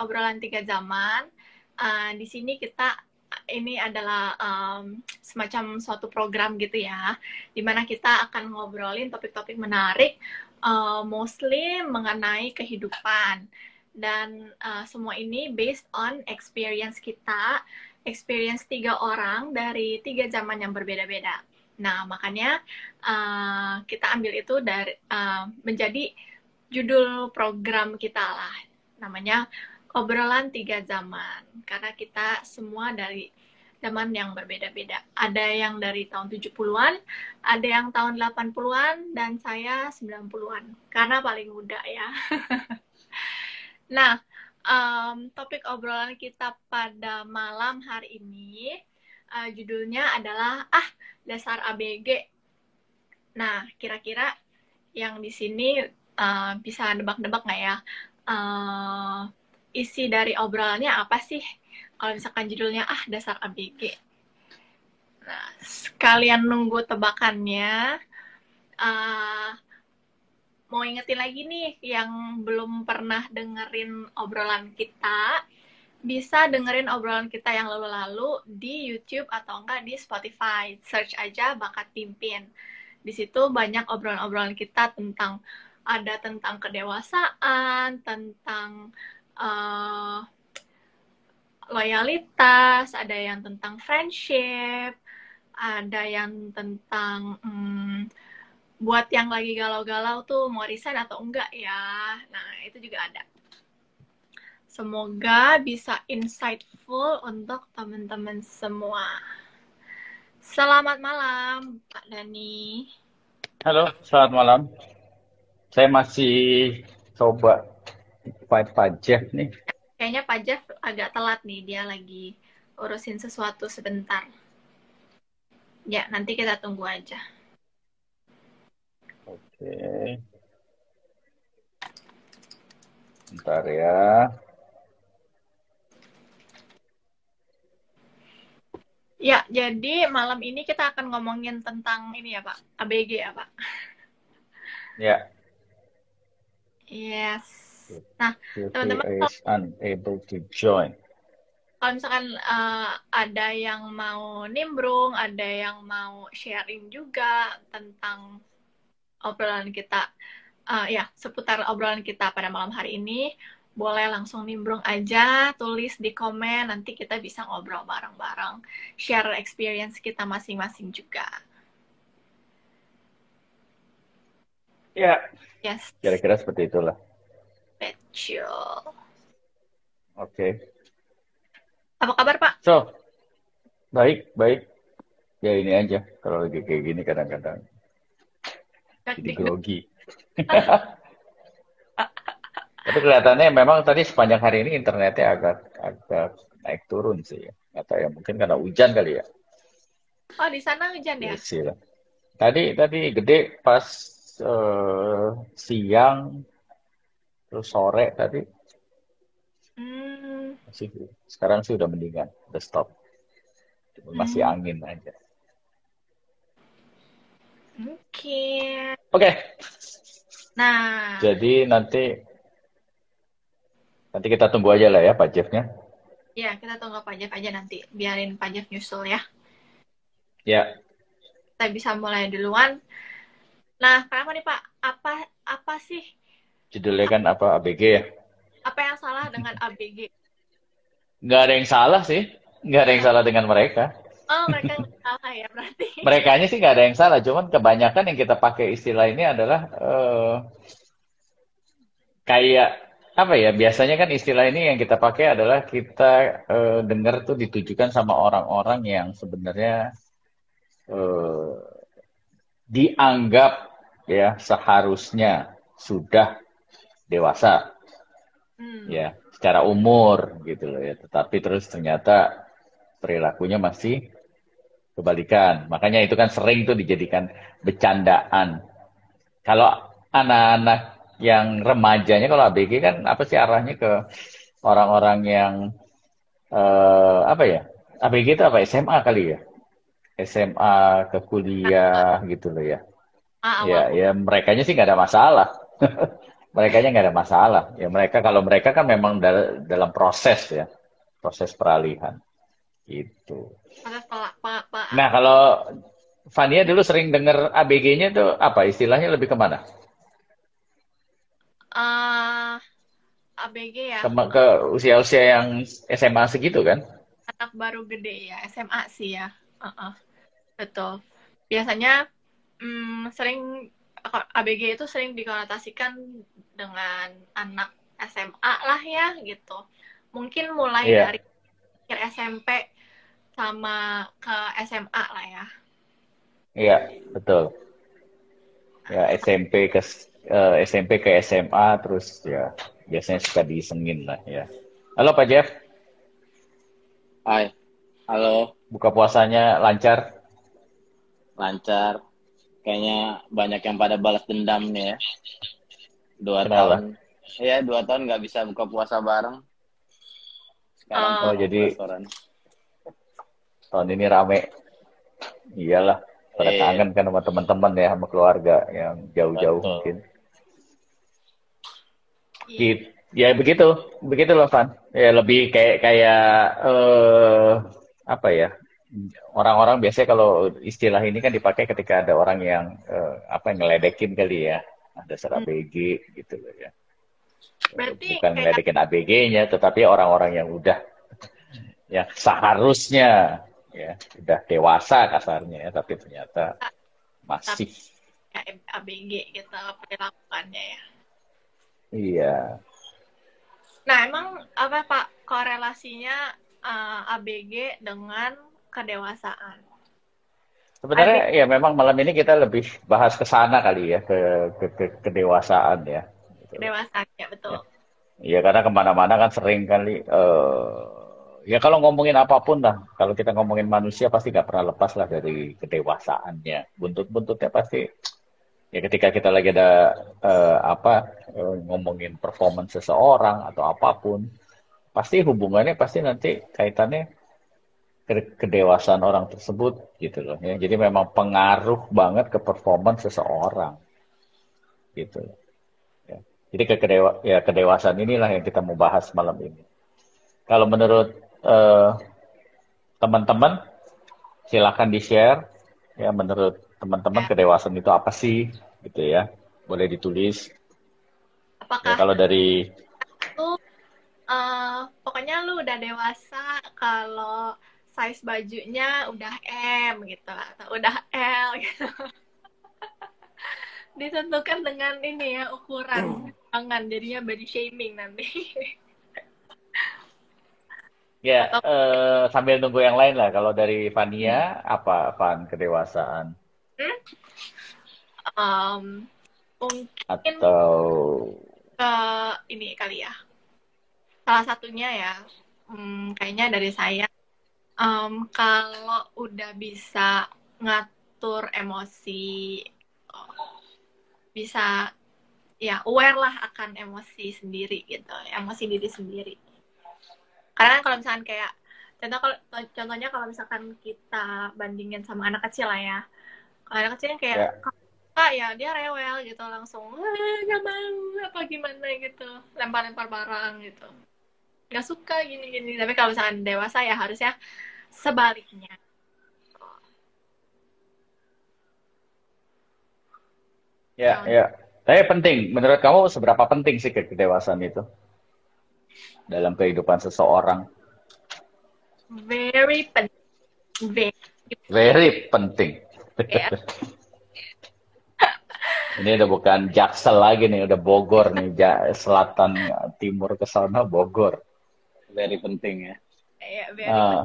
obrolan tiga zaman. Uh, di sini kita ini adalah um, semacam suatu program gitu ya, di mana kita akan ngobrolin topik-topik menarik, uh, mostly mengenai kehidupan dan uh, semua ini based on experience kita, experience tiga orang dari tiga zaman yang berbeda-beda. Nah makanya uh, kita ambil itu dari uh, menjadi judul program kita lah namanya obrolan tiga zaman karena kita semua dari zaman yang berbeda-beda. Ada yang dari tahun 70-an, ada yang tahun 80-an dan saya 90-an karena paling muda ya. nah, um, topik obrolan kita pada malam hari ini uh, judulnya adalah ah dasar ABG. Nah, kira-kira yang di sini uh, bisa nebak-nebak nggak ya? Uh, isi dari obrolannya apa sih? Kalau misalkan judulnya ah dasar ABG. Nah, sekalian nunggu tebakannya, uh, mau ingetin lagi nih yang belum pernah dengerin obrolan kita, bisa dengerin obrolan kita yang lalu-lalu di YouTube atau enggak di Spotify. Search aja Bakat Pimpin. Di situ banyak obrolan-obrolan kita tentang ada tentang kedewasaan, tentang uh, loyalitas, ada yang tentang friendship, ada yang tentang um, buat yang lagi galau-galau tuh mau resign atau enggak ya. Nah, itu juga ada. Semoga bisa insightful untuk teman-teman semua. Selamat malam, Pak Dani. Halo, selamat malam. Saya masih coba fight Pak Jeff nih. Kayaknya Pak Jeff agak telat nih, dia lagi urusin sesuatu sebentar. Ya, nanti kita tunggu aja. Oke. Bentar ya. Ya, jadi malam ini kita akan ngomongin tentang ini ya Pak, ABG ya Pak. Ya. Yes. Nah, teman-teman is unable to join. Kalau misalkan uh, ada yang mau nimbrung, ada yang mau sharing juga tentang obrolan kita, uh, ya seputar obrolan kita pada malam hari ini, boleh langsung nimbrung aja, tulis di komen, nanti kita bisa ngobrol bareng-bareng, share experience kita masing-masing juga. Ya. Yes. Kira-kira seperti itulah. Betul. Oke. Okay. Apa kabar Pak? So, baik, baik. Ya ini aja. Kalau lagi kayak gini kadang-kadang jadi grogi. Tapi kelihatannya memang tadi sepanjang hari ini internetnya agak agak naik turun sih. Atau ya mungkin karena hujan kali ya. Oh di sana hujan ya? Yes, Tadi tadi gede pas uh, siang terus sore tadi hmm. masih sekarang sih udah mendingan udah stop masih hmm. angin aja oke okay. oke okay. nah jadi nanti nanti kita tunggu aja lah ya Pak Jeffnya ya kita tunggu Pak Jeff aja nanti biarin Pak Jeff nyusul ya ya kita bisa mulai duluan Nah, kenapa nih Pak? Apa apa sih? Judulnya kan apa ABG ya? Apa yang salah dengan ABG? Nggak ada yang salah sih. Nggak ada yang salah dengan mereka. Oh, mereka salah ya berarti. Mereka sih nggak ada yang salah. Cuman kebanyakan yang kita pakai istilah ini adalah uh, kayak apa ya? Biasanya kan istilah ini yang kita pakai adalah kita uh, dengar tuh ditujukan sama orang-orang yang sebenarnya uh, dianggap ya seharusnya sudah dewasa. Hmm. ya secara umur gitu loh ya. Tetapi terus ternyata perilakunya masih kebalikan. Makanya itu kan sering tuh dijadikan bercandaan kalau anak-anak yang remajanya kalau ABG kan apa sih arahnya ke orang-orang yang eh, apa ya? ABG itu apa? SMA kali ya? SMA ke kuliah gitu loh ya. Ah, ya, ya mereka sih nggak ada masalah. mereka nya nggak ada masalah. Ya mereka kalau mereka kan memang dal dalam proses ya, proses peralihan. Itu. Nah kalau Fania dulu sering dengar ABG-nya tuh apa istilahnya lebih ke mana? Uh, ABG ya. Ke, ke usia-usia yang SMA segitu kan? Anak baru gede ya, SMA sih ya. Uh -uh. Betul. Biasanya hmm, sering ABG itu sering dikonotasikan dengan anak SMA lah ya gitu. Mungkin mulai yeah. dari akhir SMP sama ke SMA lah ya. Iya, betul. Ya SMP ke uh, eh, SMP ke SMA terus ya biasanya suka disengin lah ya. Halo Pak Jeff. Hai. Halo. Buka puasanya lancar? Lancar. Kayaknya banyak yang pada balas dendam nih ya. Dua Kenapa? tahun. Iya, dua tahun nggak bisa buka puasa bareng. Sekarang oh, jadi restoran. tahun ini rame. Iyalah pada yeah. kangen kan sama teman-teman ya sama keluarga yang jauh-jauh mungkin yeah. ya begitu begitu loh Van ya lebih kayak kayak uh, apa ya orang-orang biasanya kalau istilah ini kan dipakai ketika ada orang yang uh, apa yang ngeledekin kali ya. Ada serap hmm. BG gitu loh ya. Berarti bukan ngeledekin ABG-nya tetapi orang-orang yang udah yang seharusnya ya udah dewasa kasarnya ya tapi ternyata masih. tapi, ABG kita perilakuannya ya. Iya. Nah emang apa pak korelasinya uh, eh, ABG dengan kedewasaan sebenarnya ABG. ya memang malam ini kita lebih bahas ke sana kali ya ke ke, ke kedewasaan ya kedewasaan ya betul Iya karena ke mana-mana kan sering kali uh, ya kalau ngomongin apa pun lah, kalau kita ngomongin manusia pasti nggak pernah lepas lah dari kedewasaannya. Buntut-buntutnya pasti ya ketika kita lagi ada uh, apa uh, ngomongin performance seseorang atau apa pun, pasti hubungannya pasti nanti kaitannya kedewasaan orang tersebut gitu loh ya. Jadi memang pengaruh banget ke performance seseorang gitu. Ya. Jadi ke kedewa ya kedewasaan inilah yang kita mau bahas malam ini. Kalau menurut eh, teman-teman silakan di-share ya menurut teman-teman ya. kedewasaan itu apa sih gitu ya boleh ditulis apakah ya, kalau dari itu uh, pokoknya lu udah dewasa kalau size bajunya udah M gitu atau udah L gitu ditentukan dengan ini ya ukuran tangan jadinya body shaming nanti Ya, Atau... uh, sambil nunggu yang lain lah. Kalau dari Fania, apa Van kedewasaan? Hmm? Um, mungkin atau ke ini kali ya. Salah satunya ya, hmm, kayaknya dari saya. Um, kalau udah bisa ngatur emosi, bisa ya aware lah akan emosi sendiri gitu, emosi diri sendiri. Karena kalau misalkan kayak contoh kalau contohnya kalau misalkan kita bandingin sama anak kecil lah ya. Kalau anak kecil yang kayak yeah. kak ya dia rewel gitu langsung nggak mau apa gimana? gitu. Lempar-lempar barang gitu nggak suka gini-gini tapi kalau misalkan dewasa ya harusnya sebaliknya ya ya tapi penting menurut kamu seberapa penting sih kedewasaan itu dalam kehidupan seseorang? Very penting. Very, Very penting. Yeah. Ini udah bukan Jaksel lagi nih, udah Bogor nih, selatan timur ke sana Bogor. Very penting ya. Iya, very uh.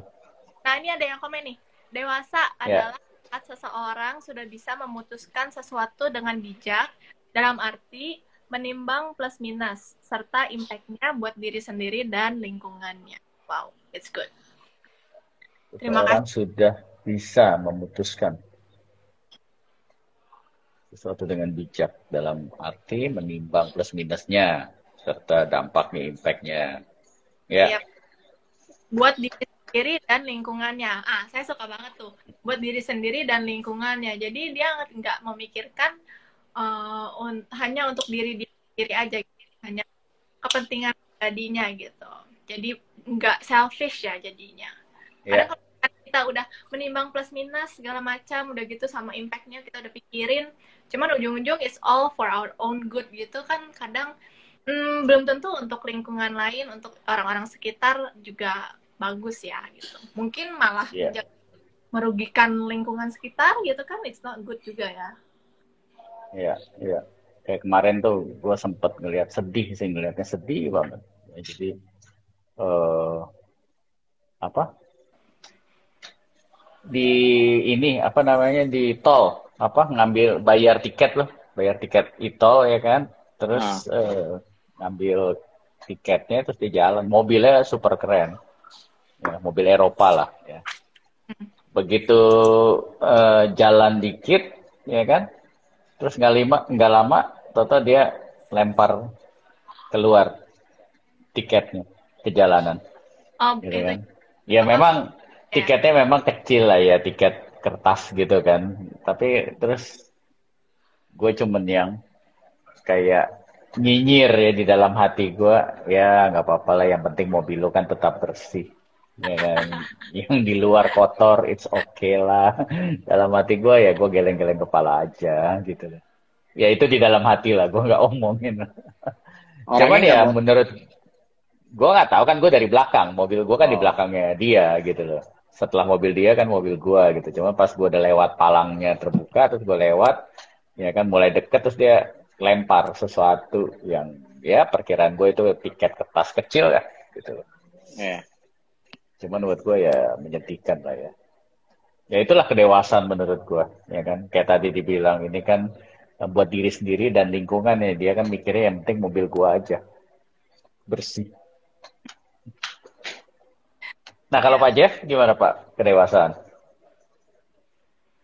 Nah, ini ada yang komen nih. Dewasa yeah. adalah saat seseorang sudah bisa memutuskan sesuatu dengan bijak dalam arti menimbang plus minus serta impactnya buat diri sendiri dan lingkungannya. Wow, it's good. Terima Orang kasih. sudah bisa memutuskan sesuatu dengan bijak dalam arti menimbang plus minusnya serta dampaknya, impactnya. Ya. Yep. Buat diri sendiri dan lingkungannya. Ah, saya suka banget tuh. Buat diri sendiri dan lingkungannya. Jadi dia nggak memikirkan uh, un hanya untuk diri dia diri aja gitu. hanya kepentingan pribadinya gitu jadi nggak selfish ya jadinya yeah. kalau kita udah menimbang plus minus segala macam udah gitu sama impactnya kita udah pikirin cuman ujung-ujung it's all for our own good gitu kan kadang hmm, belum tentu untuk lingkungan lain untuk orang-orang sekitar juga bagus ya gitu mungkin malah yeah. merugikan lingkungan sekitar gitu kan it's not good juga ya iya yeah, iya yeah. kayak kemarin tuh gue sempet ngeliat sedih sih ngeliatnya sedih banget ya, jadi uh, apa di ini apa namanya di tol apa ngambil bayar tiket loh bayar tiket e-tol ya kan terus nah. uh, ngambil tiketnya terus di jalan. Mobilnya super keren. Ya, mobil Eropa lah ya. Begitu uh, jalan dikit ya kan? Terus nggak lima nggak lama toto dia lempar keluar tiketnya ke jalanan. Oh, gitu kan? Ya memang tiketnya memang kecil lah ya tiket kertas gitu kan. Tapi terus gue cuman yang kayak nyinyir ya di dalam hati gue ya nggak apa-apa lah. Yang penting mobil lo kan tetap bersih. Ya kan? Yang di luar kotor it's okay lah. Dalam hati gue ya gue geleng-geleng kepala aja gitu. Ya itu di dalam hati lah. Gue nggak omongin. Orangnya cuman ya menurut gue nggak tahu. Kan gue dari belakang. Mobil gue kan oh. di belakangnya dia gitu loh. Setelah mobil dia kan mobil gue gitu. Cuma pas gue udah lewat palangnya terbuka terus gue lewat ya kan mulai deket terus dia lempar sesuatu yang ya perkiraan gue itu tiket kertas kecil ya gitu Yeah. Cuman buat gue ya menyedihkan lah ya. Ya itulah kedewasaan menurut gue, ya kan. Kayak tadi dibilang ini kan buat diri sendiri dan lingkungan ya. Dia kan mikirnya yang penting mobil gue aja bersih. Nah kalau Pak Jeff gimana Pak kedewasaan?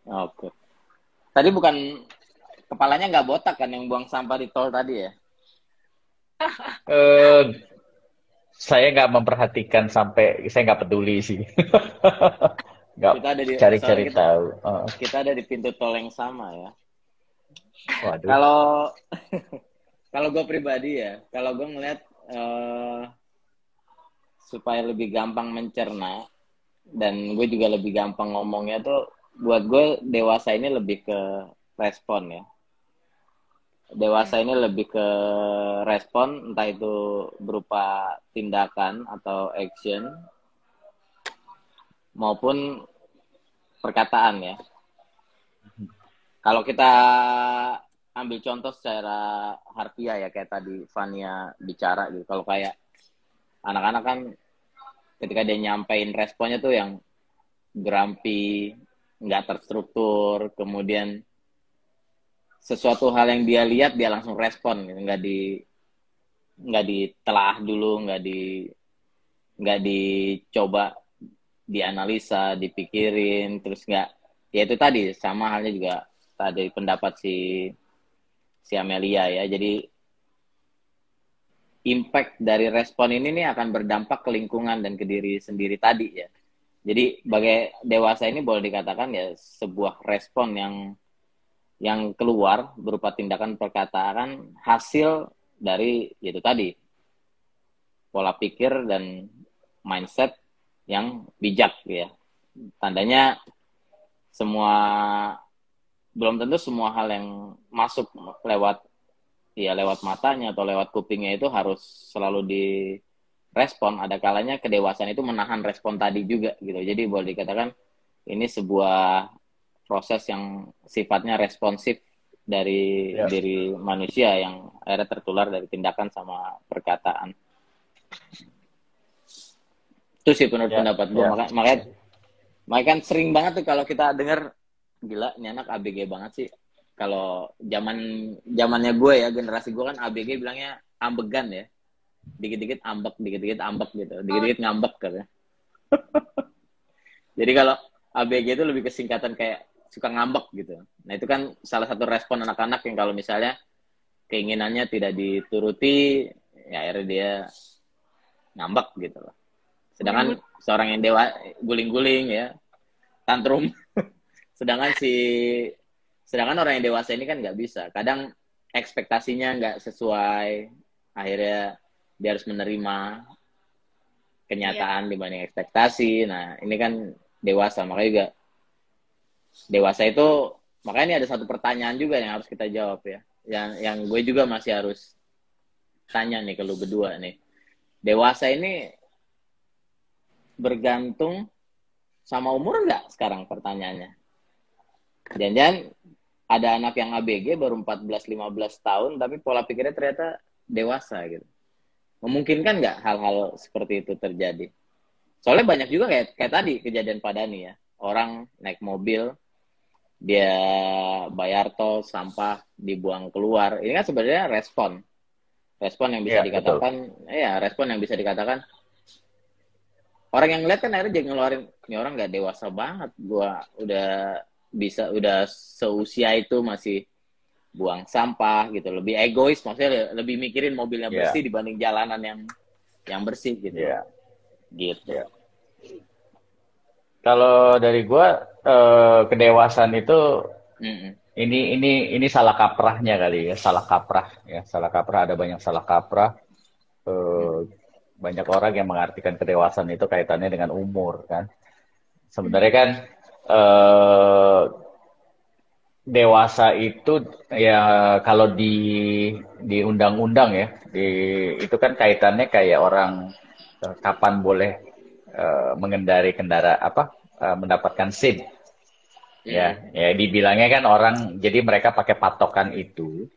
Oke. Tadi bukan kepalanya nggak botak kan yang buang sampah di tol tadi ya? uh, saya nggak memperhatikan sampai saya nggak peduli sih. nggak kita ada di cari-cari tahu. Uh. Kita ada di pintu tol yang sama ya. Kalau kalau gue pribadi ya, kalau gue ngeliat uh, supaya lebih gampang mencerna dan gue juga lebih gampang ngomongnya tuh buat gue dewasa ini lebih ke respon ya dewasa ini lebih ke respon entah itu berupa tindakan atau action maupun perkataan ya. Kalau kita ambil contoh secara harfiah ya kayak tadi Fania bicara gitu. Kalau kayak anak-anak kan ketika dia nyampein responnya tuh yang grumpy, nggak terstruktur, kemudian sesuatu hal yang dia lihat dia langsung respon gitu. Nggak di nggak ditelah dulu nggak di nggak dicoba dianalisa dipikirin terus nggak ya itu tadi sama halnya juga tadi pendapat si si Amelia ya. Jadi impact dari respon ini nih akan berdampak ke lingkungan dan ke diri sendiri tadi ya. Jadi sebagai dewasa ini boleh dikatakan ya sebuah respon yang yang keluar berupa tindakan perkataan hasil dari itu tadi pola pikir dan mindset yang bijak ya. Tandanya semua belum tentu semua hal yang masuk lewat ya lewat matanya atau lewat kupingnya itu harus selalu direspon. Ada kalanya kedewasaan itu menahan respon tadi juga gitu. Jadi boleh dikatakan ini sebuah proses yang sifatnya responsif dari yes. diri manusia yang akhirnya tertular dari tindakan sama perkataan. Itu sih menurut yeah. pendapat gue. Yeah. Maka, makanya, makanya kan sering banget tuh kalau kita dengar gila ini anak ABG banget sih. Kalau zaman zamannya gue ya generasi gue kan ABG bilangnya ambegan ya. Dikit-dikit ambek, dikit-dikit ambek gitu. Dikit-dikit ngambek katanya. Jadi kalau ABG itu lebih kesingkatan kayak suka ngambek gitu. Nah itu kan salah satu respon anak-anak yang kalau misalnya keinginannya tidak dituruti, ya akhirnya dia ngambek gitu loh. Sedangkan hmm. seorang yang dewa guling-guling ya, tantrum. sedangkan si sedangkan orang yang dewasa ini kan nggak bisa. Kadang ekspektasinya nggak sesuai akhirnya dia harus menerima kenyataan yeah. dibanding ekspektasi nah ini kan dewasa makanya juga dewasa itu makanya ini ada satu pertanyaan juga yang harus kita jawab ya. Yang yang gue juga masih harus tanya nih ke lu berdua nih. Dewasa ini bergantung sama umur nggak sekarang pertanyaannya? Jangan-jangan ada anak yang ABG baru 14-15 tahun tapi pola pikirnya ternyata dewasa gitu. Memungkinkan nggak hal-hal seperti itu terjadi? Soalnya banyak juga kayak kayak tadi kejadian padani ya. Orang naik mobil dia bayar tol sampah dibuang keluar ini kan sebenarnya respon respon yang bisa ya, dikatakan betul. ya respon yang bisa dikatakan orang yang lihat kan akhirnya jadi ngeluarin ini orang nggak dewasa banget gua udah bisa udah seusia itu masih buang sampah gitu lebih egois maksudnya lebih mikirin mobilnya yeah. bersih dibanding jalanan yang yang bersih gitu yeah. gitu yeah. kalau dari gua eh, kedewasaan itu mm -mm. ini ini ini salah kaprahnya kali ya salah kaprah ya salah kaprah ada banyak salah kaprah eh, mm. banyak orang yang mengartikan kedewasaan itu kaitannya dengan umur kan sebenarnya kan eh, dewasa itu ya kalau di di undang-undang ya di itu kan kaitannya kayak orang uh, kapan boleh uh, mengendari kendara apa uh, mendapatkan SIM ya ya dibilangnya kan orang jadi mereka pakai patokan itu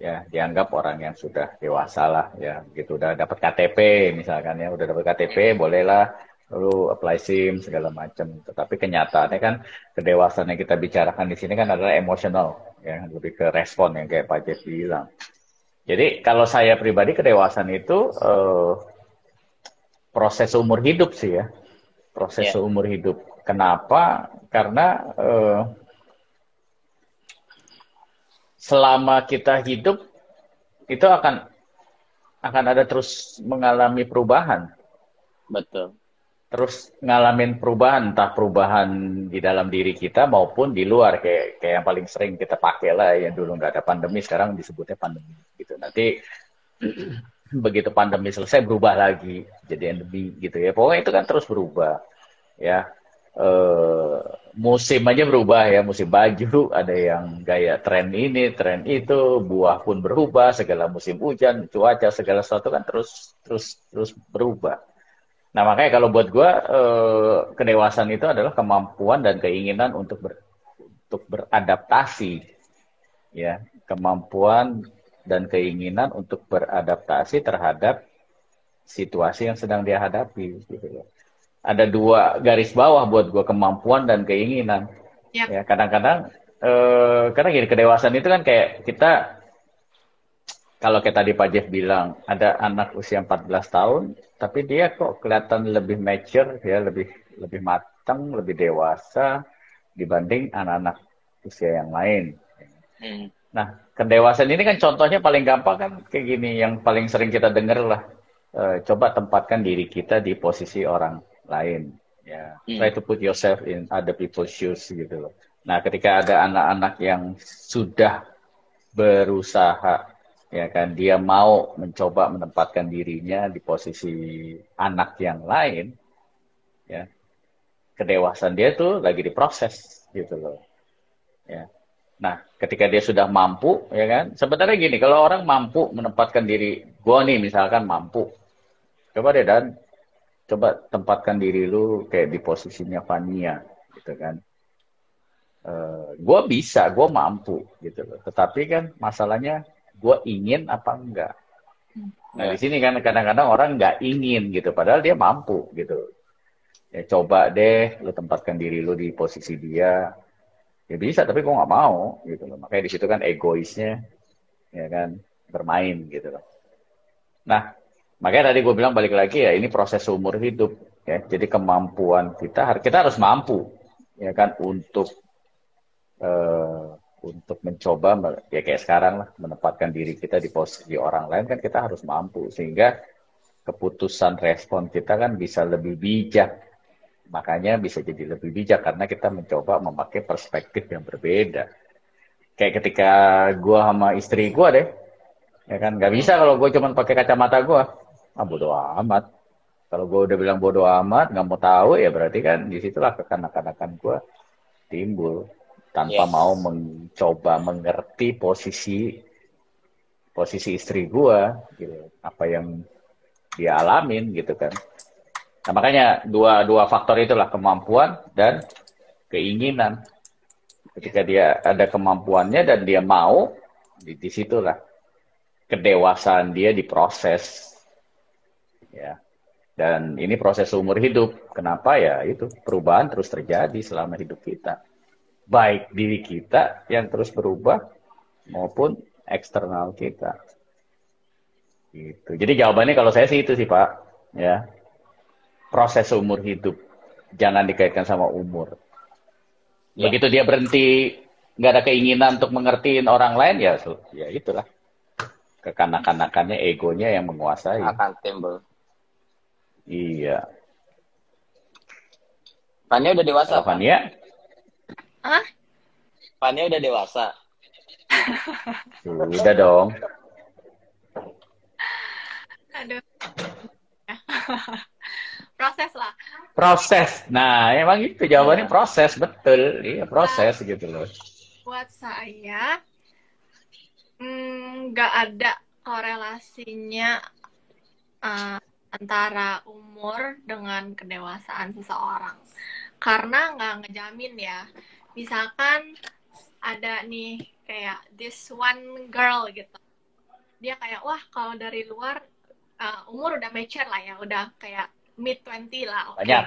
ya dianggap orang yang sudah dewasa lah ya gitu udah dapat KTP misalkan ya udah dapat KTP bolehlah lalu apply SIM segala macam. Tetapi kenyataannya kan kedewasaan yang kita bicarakan di sini kan adalah emosional, ya lebih ke respon yang kayak Pak Jeff bilang. Jadi kalau saya pribadi kedewasaan itu eh, proses umur hidup sih ya, proses yeah. umur hidup. Kenapa? Karena eh, selama kita hidup itu akan akan ada terus mengalami perubahan. Betul. Terus ngalamin perubahan entah perubahan di dalam diri kita maupun di luar. Kayak kayak yang paling sering kita pakai lah yang dulu nggak ada pandemi sekarang disebutnya pandemi. Gitu. Nanti begitu pandemi selesai berubah lagi jadi endemi gitu ya. Pokoknya itu kan terus berubah ya e, musim aja berubah ya musim baju ada yang gaya tren ini tren itu buah pun berubah segala musim hujan cuaca segala sesuatu kan terus terus terus berubah Nah makanya kalau buat gue eh, kedewasaan itu adalah kemampuan dan keinginan untuk ber, untuk beradaptasi, ya kemampuan dan keinginan untuk beradaptasi terhadap situasi yang sedang dia hadapi. Gitu Ada dua garis bawah buat gue kemampuan dan keinginan. Yep. Ya kadang-kadang eh, karena gini kedewasaan itu kan kayak kita kalau kayak tadi Pak Jeff bilang, ada anak usia 14 tahun, tapi dia kok kelihatan lebih mature, ya lebih lebih matang, lebih dewasa dibanding anak-anak usia yang lain. Hmm. Nah, kedewasaan ini kan contohnya paling gampang kan kayak gini, yang paling sering kita dengar lah. E, coba tempatkan diri kita di posisi orang lain. Ya, hmm. try to put yourself in other people's shoes gitu loh. Nah, ketika ada anak-anak yang sudah berusaha ya kan dia mau mencoba menempatkan dirinya di posisi anak yang lain ya kedewasaan dia tuh lagi diproses gitu loh ya nah ketika dia sudah mampu ya kan sebenarnya gini kalau orang mampu menempatkan diri gua nih misalkan mampu coba deh dan coba tempatkan diri lu kayak di posisinya Fania gitu kan uh, gua bisa gua mampu gitu loh tetapi kan masalahnya gue ingin apa enggak. Nah di sini kan kadang-kadang orang nggak ingin gitu, padahal dia mampu gitu. Ya coba deh, lu tempatkan diri lu di posisi dia. Ya bisa, tapi gue nggak mau gitu loh. Makanya di situ kan egoisnya, ya kan bermain gitu loh. Nah, makanya tadi gue bilang balik lagi ya ini proses umur hidup ya. Jadi kemampuan kita kita harus mampu ya kan untuk uh, untuk mencoba ya kayak sekarang lah menempatkan diri kita di posisi orang lain kan kita harus mampu. Sehingga keputusan respon kita kan bisa lebih bijak. Makanya bisa jadi lebih bijak karena kita mencoba memakai perspektif yang berbeda. Kayak ketika gue sama istri gue deh ya kan nggak bisa kalau gue cuma pakai kacamata gue ah bodo amat kalau gue udah bilang bodo amat nggak mau tahu ya berarti kan di situlah kekanak-kanakan gue timbul tanpa yes. mau mencoba mengerti posisi posisi istri gue gitu apa yang dia alamin gitu kan nah makanya dua dua faktor itulah kemampuan dan keinginan Ketika dia ada kemampuannya dan dia mau, di, di situlah kedewasaan dia diproses. Ya. Dan ini proses umur hidup. Kenapa ya? Itu perubahan terus terjadi selama hidup kita. Baik diri kita yang terus berubah maupun eksternal kita. Gitu. Jadi jawabannya kalau saya sih itu sih Pak, ya. Proses umur hidup jangan dikaitkan sama umur. Ya. Begitu dia berhenti nggak ada keinginan untuk mengertiin orang lain ya, ya itulah kekanak-kanakannya, egonya yang menguasai. Akan timbul. Iya. Fania udah dewasa. Kalau Fania? Hah? Fania udah dewasa. Sudah dong. Aduh. proses lah proses nah emang itu jawabannya iya. proses betul iya proses nah, gitu loh buat saya mm, nggak mm, ada korelasinya uh, antara umur dengan kedewasaan seseorang karena nggak ngejamin ya misalkan ada nih kayak this one girl gitu dia kayak wah kalau dari luar uh, umur udah mature lah ya udah kayak mid 20 lah. Okay. Banyak.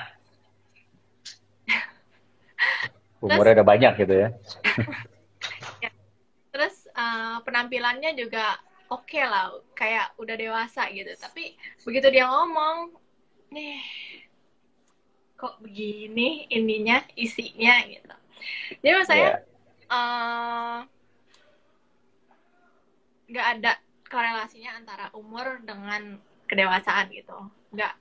Umurnya udah banyak gitu ya. ya. Terus uh, penampilannya juga oke okay lah, kayak udah dewasa gitu. Tapi begitu dia ngomong, nih kok begini ininya, isinya gitu. Jadi menurut saya yeah. uh, nggak ada korelasinya antara umur dengan kedewasaan gitu. Nggak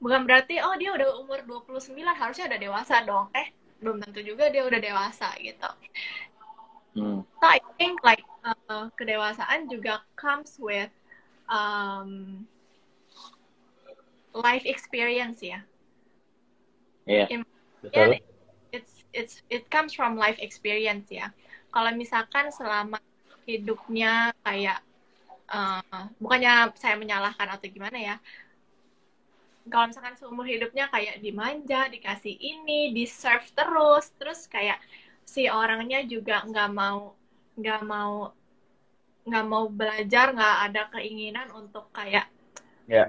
bukan berarti oh dia udah umur 29 harusnya udah dewasa dong eh belum tentu juga dia udah dewasa gitu hmm. so I think like uh, kedewasaan juga comes with um, life experience ya yeah. yeah it's it's it comes from life experience ya kalau misalkan selama hidupnya kayak uh, bukannya saya menyalahkan atau gimana ya kalau misalkan seumur hidupnya kayak dimanja, dikasih ini, di serve terus, terus kayak si orangnya juga nggak mau nggak mau nggak mau belajar, nggak ada keinginan untuk kayak yeah.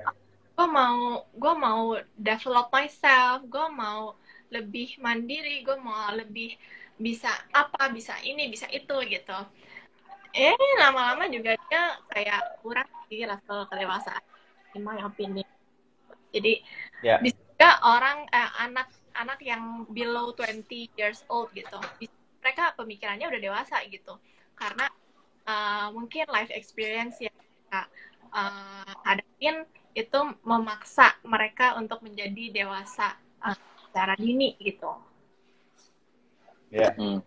gue mau gue mau develop myself, gue mau lebih mandiri, gue mau lebih bisa apa, bisa ini, bisa itu gitu. Eh lama-lama juga dia kayak kurang sih level kedewasaan, in my opinion. Jadi yeah. bisa orang eh, anak anak yang below 20 years old gitu. Mereka pemikirannya udah dewasa gitu. Karena uh, mungkin life experience yang mereka uh, hadapin itu memaksa mereka untuk menjadi dewasa uh, secara dini gitu. Ya. Yeah. Hmm.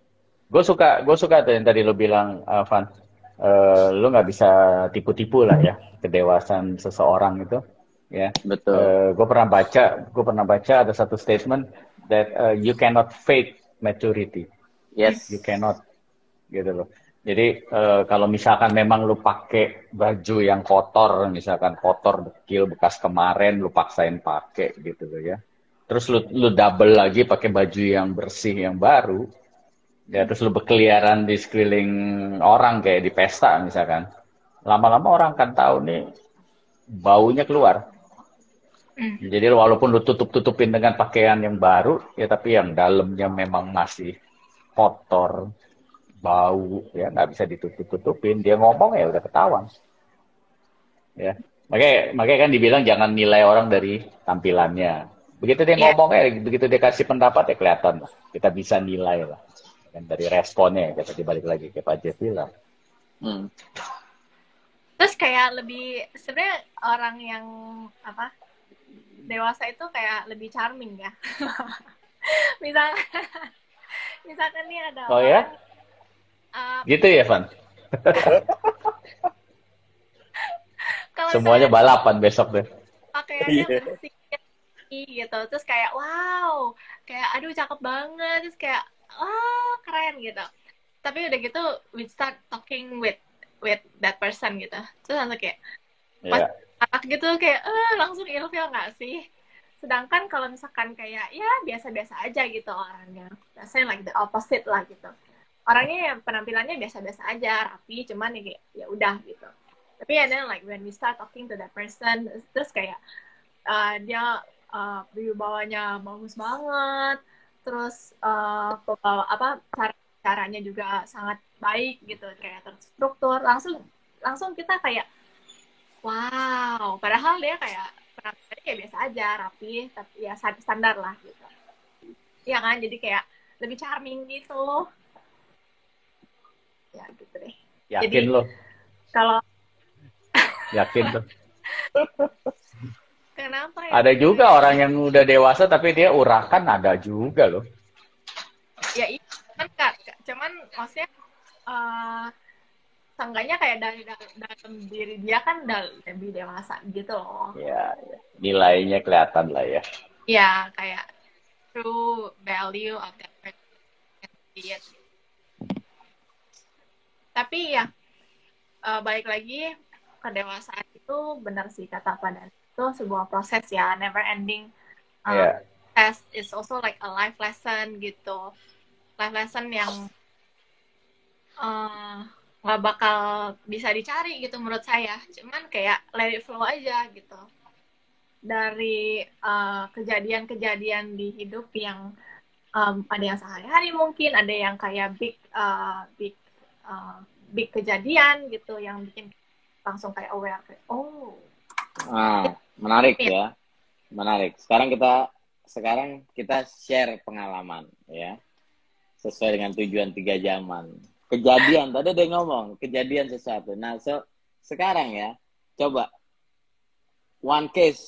Gue suka, gue suka tuh yang tadi lo bilang, uh, Van. Uh, lo nggak bisa tipu-tipu lah ya kedewasaan seseorang itu ya. Betul. Uh, gue pernah baca, gue pernah baca ada satu statement that uh, you cannot fake maturity. Yes. You cannot, gitu loh. Jadi uh, kalau misalkan memang lu pakai baju yang kotor, misalkan kotor, dekil, bekas kemarin, lu paksain pakai gitu loh ya. Terus lu, lu double lagi pakai baju yang bersih yang baru, ya terus lu berkeliaran di sekeliling orang kayak di pesta misalkan. Lama-lama orang kan tahu nih baunya keluar. Hmm. Jadi walaupun lu tutup-tutupin dengan pakaian yang baru, ya tapi yang dalamnya memang masih kotor, bau, ya nggak bisa ditutup-tutupin. Dia ngomong ya udah ketahuan. Ya, makanya makanya kan dibilang jangan nilai orang dari tampilannya. Begitu dia yeah. ngomong ya, begitu dia kasih pendapat ya kelihatan lah. Kita bisa nilai lah. Dan dari responnya kita dibalik lagi ke Pak Jeff bilang. Hmm. Terus kayak lebih sebenarnya orang yang apa dewasa itu kayak lebih charming ya. misalkan misalkan nih ada oh, ya? uh, gitu ya Van semuanya balapan besok deh pakaiannya yeah. bersih gitu terus kayak wow kayak aduh cakep banget terus kayak oh keren gitu tapi udah gitu we start talking with with that person gitu terus langsung kayak yeah. pas gitu kayak eh, langsung ilfil nggak sih? Sedangkan kalau misalkan kayak ya biasa-biasa aja gitu orangnya. Biasanya like the opposite lah gitu. Orangnya yang penampilannya biasa-biasa aja rapi cuman ya ya udah gitu. Tapi ya then like when we start talking to that person terus kayak uh, dia uh, bawanya bagus banget terus uh, apa cara caranya juga sangat baik gitu kayak terstruktur langsung langsung kita kayak wow padahal dia kayak penampilannya kayak biasa aja rapi tapi ya standar lah gitu. Ya kan jadi kayak lebih charming gitu. Loh ya gitu deh. Yakin jadi, lo? kalau yakin tuh kenapa ya? ada juga orang yang udah dewasa tapi dia urakan ada juga loh ya itu kan kak cuman maksudnya uh, seenggaknya kayak dari dalam diri dia kan lebih dewasa gitu loh. Ya, ya, nilainya kelihatan lah ya. Ya, kayak true value of that person. Tapi ya, uh, balik lagi kedewasaan itu benar sih kata pada itu sebuah proses ya, never ending. Uh, yeah. Test is also like a life lesson gitu. Life lesson yang uh, nggak bakal bisa dicari gitu menurut saya. Cuman kayak let it flow aja gitu. Dari uh, kejadian-kejadian di hidup yang um, ada yang sehari-hari mungkin ada yang kayak big uh, big uh, big kejadian gitu yang bikin langsung kayak aware kayak oh. Ah menarik ya. Menarik. Sekarang kita sekarang kita share pengalaman ya. Sesuai dengan tujuan tiga zaman kejadian tadi dia ngomong kejadian sesuatu. Nah so sekarang ya coba one case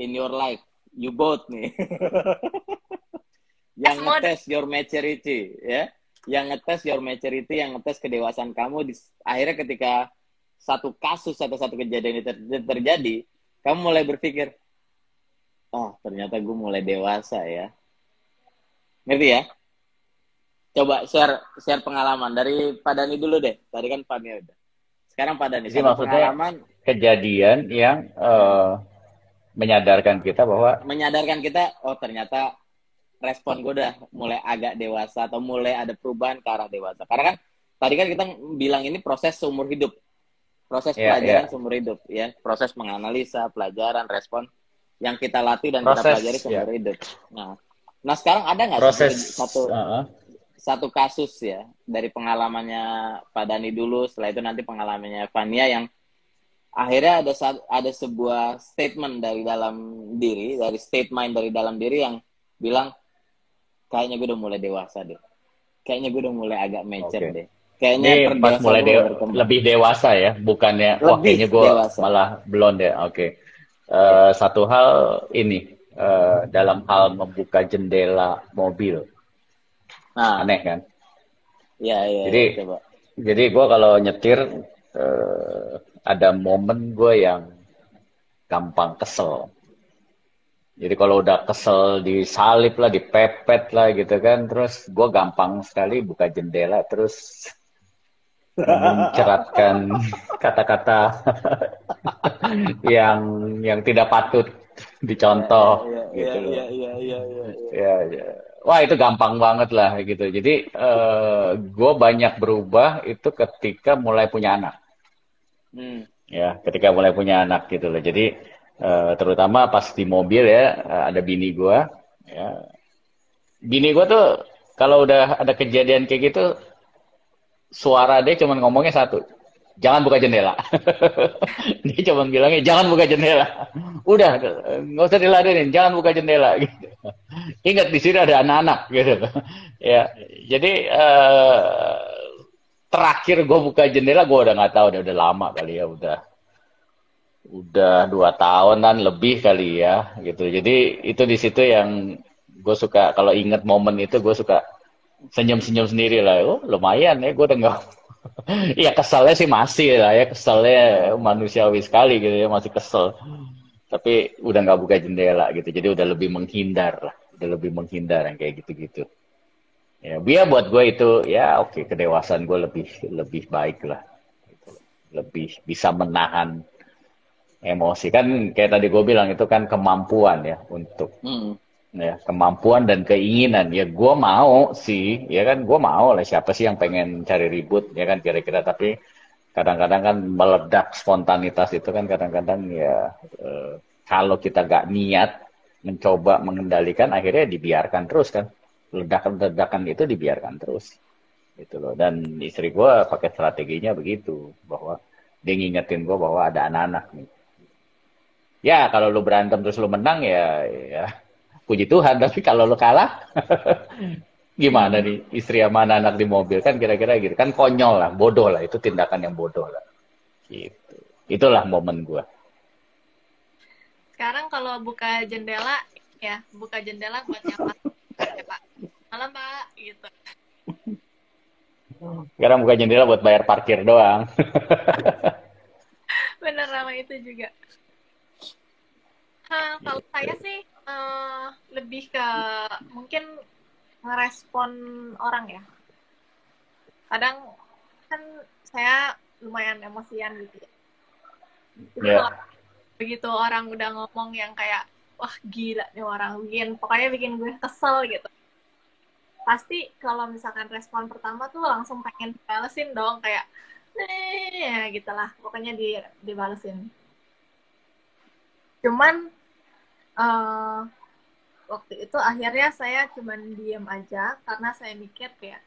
in your life you both nih. Yang ngetes your maturity ya. Yang ngetes your maturity yang ngetes kedewasaan kamu di akhirnya ketika satu kasus atau satu kejadian itu ter terjadi kamu mulai berpikir oh ternyata gue mulai dewasa ya. Ngerti ya coba share share pengalaman dari Pak Dani dulu deh. Tadi kan Pak udah. Sekarang Pak Dani. Jadi maksudnya pengalaman kejadian yang uh, menyadarkan kita bahwa menyadarkan kita oh ternyata respon gue udah mulai agak dewasa atau mulai ada perubahan ke arah dewasa. Karena kan tadi kan kita bilang ini proses seumur hidup. Proses yeah, pelajaran yeah. seumur hidup ya, proses menganalisa, pelajaran, respon yang kita latih dan proses, kita pelajari seumur yeah. hidup. Nah, nah sekarang ada nggak proses satu uh -huh satu kasus ya dari pengalamannya Pak Dani dulu, setelah itu nanti pengalamannya Fania yang akhirnya ada ada sebuah statement dari dalam diri, dari state mind dari dalam diri yang bilang kayaknya gue udah mulai dewasa deh. Kayaknya gue udah mulai agak mature okay. deh. Kayaknya Ini pas mulai dewa, lebih dewasa ya, bukannya lebih wah kayaknya gue dewasa. malah belum deh. Oke. Okay. Uh, eh, satu hal ini uh, dalam hal membuka jendela mobil Nah, aneh kan? Iya, iya. Jadi, coba. jadi gue kalau nyetir uh, ada momen gue yang gampang kesel. Jadi kalau udah kesel disalip lah, dipepet lah gitu kan, terus gue gampang sekali buka jendela, terus menceratkan kata-kata yang yang tidak patut dicontoh ya, ya, gitu ya, ya, ya, ya, ya, ya. ya, ya. Wah itu gampang banget lah gitu. Jadi uh, eh, gue banyak berubah itu ketika mulai punya anak. Hmm. Ya, ketika mulai punya anak gitu loh. Jadi uh, terutama pas di mobil ya ada bini gue. Ya. Bini gue tuh kalau udah ada kejadian kayak gitu, suara dia cuma ngomongnya satu jangan buka jendela. dia cuma bilangnya jangan buka jendela. Udah, nggak usah diladenin, jangan buka jendela. Gitu. Ingat di sini ada anak-anak gitu. ya, jadi uh, terakhir gue buka jendela gue udah nggak tahu, udah udah lama kali ya, udah udah dua tahunan lebih kali ya gitu. Jadi itu di situ yang gue suka kalau inget momen itu gue suka senyum-senyum sendiri lah. Oh, lumayan ya, gue udah nggak. Iya keselnya sih masih lah ya, keselnya manusiawi sekali gitu ya, masih kesel. Tapi udah nggak buka jendela gitu, jadi udah lebih menghindar lah, udah lebih menghindar yang kayak gitu-gitu. Ya, biar buat gue itu ya oke okay, kedewasaan gue lebih lebih baik lah, lebih bisa menahan emosi kan kayak tadi gue bilang itu kan kemampuan ya untuk hmm ya kemampuan dan keinginan. Ya gue mau sih ya kan? Gue mau lah. Siapa sih yang pengen cari ribut ya kan kira-kira? Tapi kadang-kadang kan meledak spontanitas itu kan kadang-kadang ya eh, kalau kita gak niat mencoba mengendalikan akhirnya dibiarkan terus kan. Ledakan-ledakan itu dibiarkan terus. Gitu loh. Dan istri gue pakai strateginya begitu bahwa dia ngingetin gue bahwa ada anak-anak nih. Ya kalau lu berantem terus lu menang ya ya puji Tuhan tapi kalau lo kalah gimana nih? Istri sama anak-anak di mobil kan kira-kira gitu. Kan konyol lah bodoh lah itu tindakan yang bodoh lah. Gitu. Itulah momen gue sekarang kalau buka jendela ya buka jendela buat nyapa. Ya pak malam pak gitu. Sekarang buka jendela buat bayar parkir doang. Bener sama itu juga. Hah, kalau saya sih uh, lebih ke mungkin ngerespon orang ya. Kadang kan saya lumayan emosian gitu ya. yeah. begitu orang udah ngomong yang kayak wah gila nih orang bikin pokoknya bikin gue kesel gitu. Pasti kalau misalkan respon pertama tuh langsung pengen dibalesin dong kayak nih ya gitulah pokoknya di dibalesin. Cuman uh, waktu itu akhirnya saya cuman diem aja karena saya mikir kayak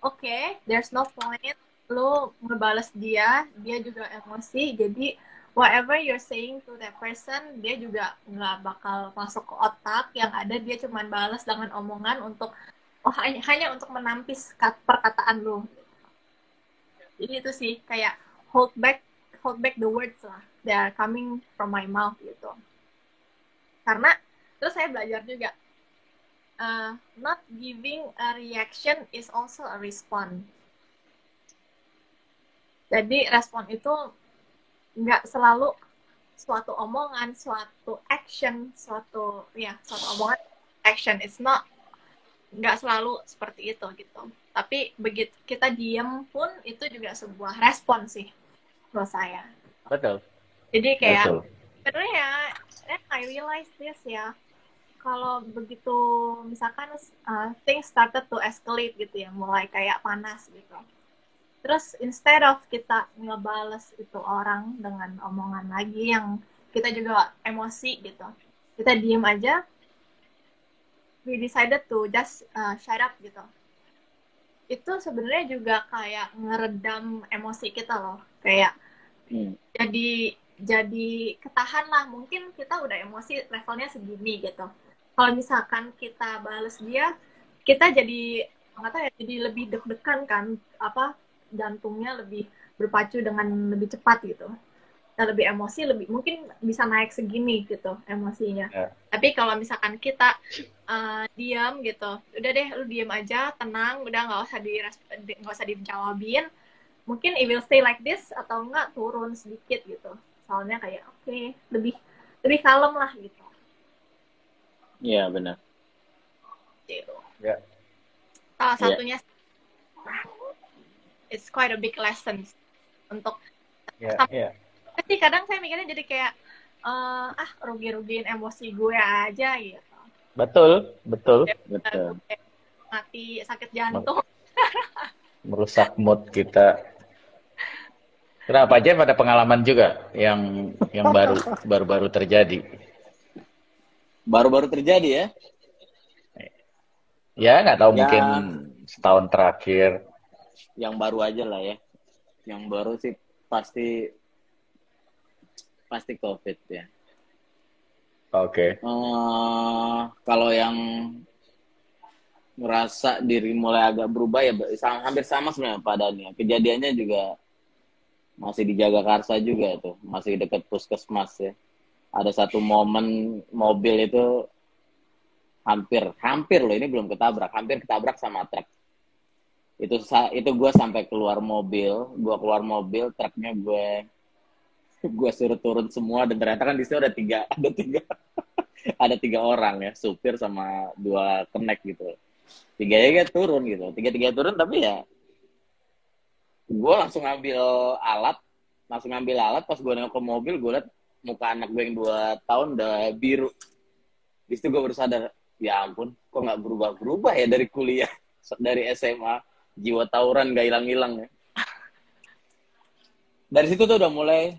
oke okay, there's no point lu ngebales dia dia juga emosi jadi whatever you're saying to that person dia juga nggak bakal masuk ke otak yang ada dia cuman balas dengan omongan untuk oh hanya, hanya untuk menampis perkataan lu. Jadi itu sih kayak hold back hold back the words lah. They are coming from my mouth gitu karena terus saya belajar juga uh, not giving a reaction is also a response jadi respon itu nggak selalu suatu omongan, suatu action, suatu ya suatu omongan action is not nggak selalu seperti itu gitu. Tapi begitu kita diem pun itu juga sebuah respon sih buat saya. Betul. Jadi kayak sebenarnya ya and I realize this ya. Kalau begitu misalkan uh, things started to escalate gitu ya mulai kayak panas gitu. Terus instead of kita ngebales itu orang dengan omongan lagi yang kita juga emosi gitu kita diem aja we decided to just uh, shut up gitu. Itu sebenarnya juga kayak ngeredam emosi kita loh. Kayak hmm. jadi jadi ketahan lah. Mungkin kita udah emosi levelnya segini gitu. Kalau misalkan kita balas dia kita jadi nggak tahu ya jadi lebih deg-degan kan. Apa jantungnya lebih berpacu dengan lebih cepat gitu. Kita lebih emosi lebih mungkin bisa naik segini gitu emosinya. Yeah. tapi kalau misalkan kita uh, diam gitu udah deh lu diam aja tenang udah nggak usah di nggak usah dijawabin. Mungkin it will stay like this atau enggak turun sedikit gitu soalnya kayak oke okay, lebih lebih kalem lah gitu. Iya benar. Gitu. Ya. Salah yeah. satunya it's quite a big lesson untuk yeah, yeah. tapi kadang saya mikirnya jadi kayak uh, ah rugi-rugiin emosi gue aja gitu. Betul betul. Ya, betul. mati sakit jantung. Merusak mood kita Kenapa aja pada pengalaman juga yang yang baru baru-baru terjadi? Baru-baru terjadi ya? Ya nggak tahu ya, mungkin setahun terakhir. Yang baru aja lah ya. Yang baru sih pasti pasti COVID ya. Oke. Okay. Uh, eh, kalau yang merasa diri mulai agak berubah ya hampir sama sebenarnya Pak Dani. Kejadiannya juga masih di Jagakarsa juga tuh, masih dekat puskesmas ya. Ada satu momen mobil itu hampir, hampir loh ini belum ketabrak, hampir ketabrak sama truk. itu itu gue sampai keluar mobil gue keluar mobil truknya gue gue suruh turun semua dan ternyata kan di situ ada tiga ada tiga ada tiga orang ya supir sama dua kenek gitu tiga ya turun gitu tiga tiga turun tapi ya gue langsung ngambil alat langsung ngambil alat pas gue nengok ke mobil gue liat muka anak gue yang dua tahun udah biru di situ gue baru sadar ya ampun kok nggak berubah berubah ya dari kuliah dari SMA jiwa tawuran gak hilang-hilang ya. Dari situ tuh udah mulai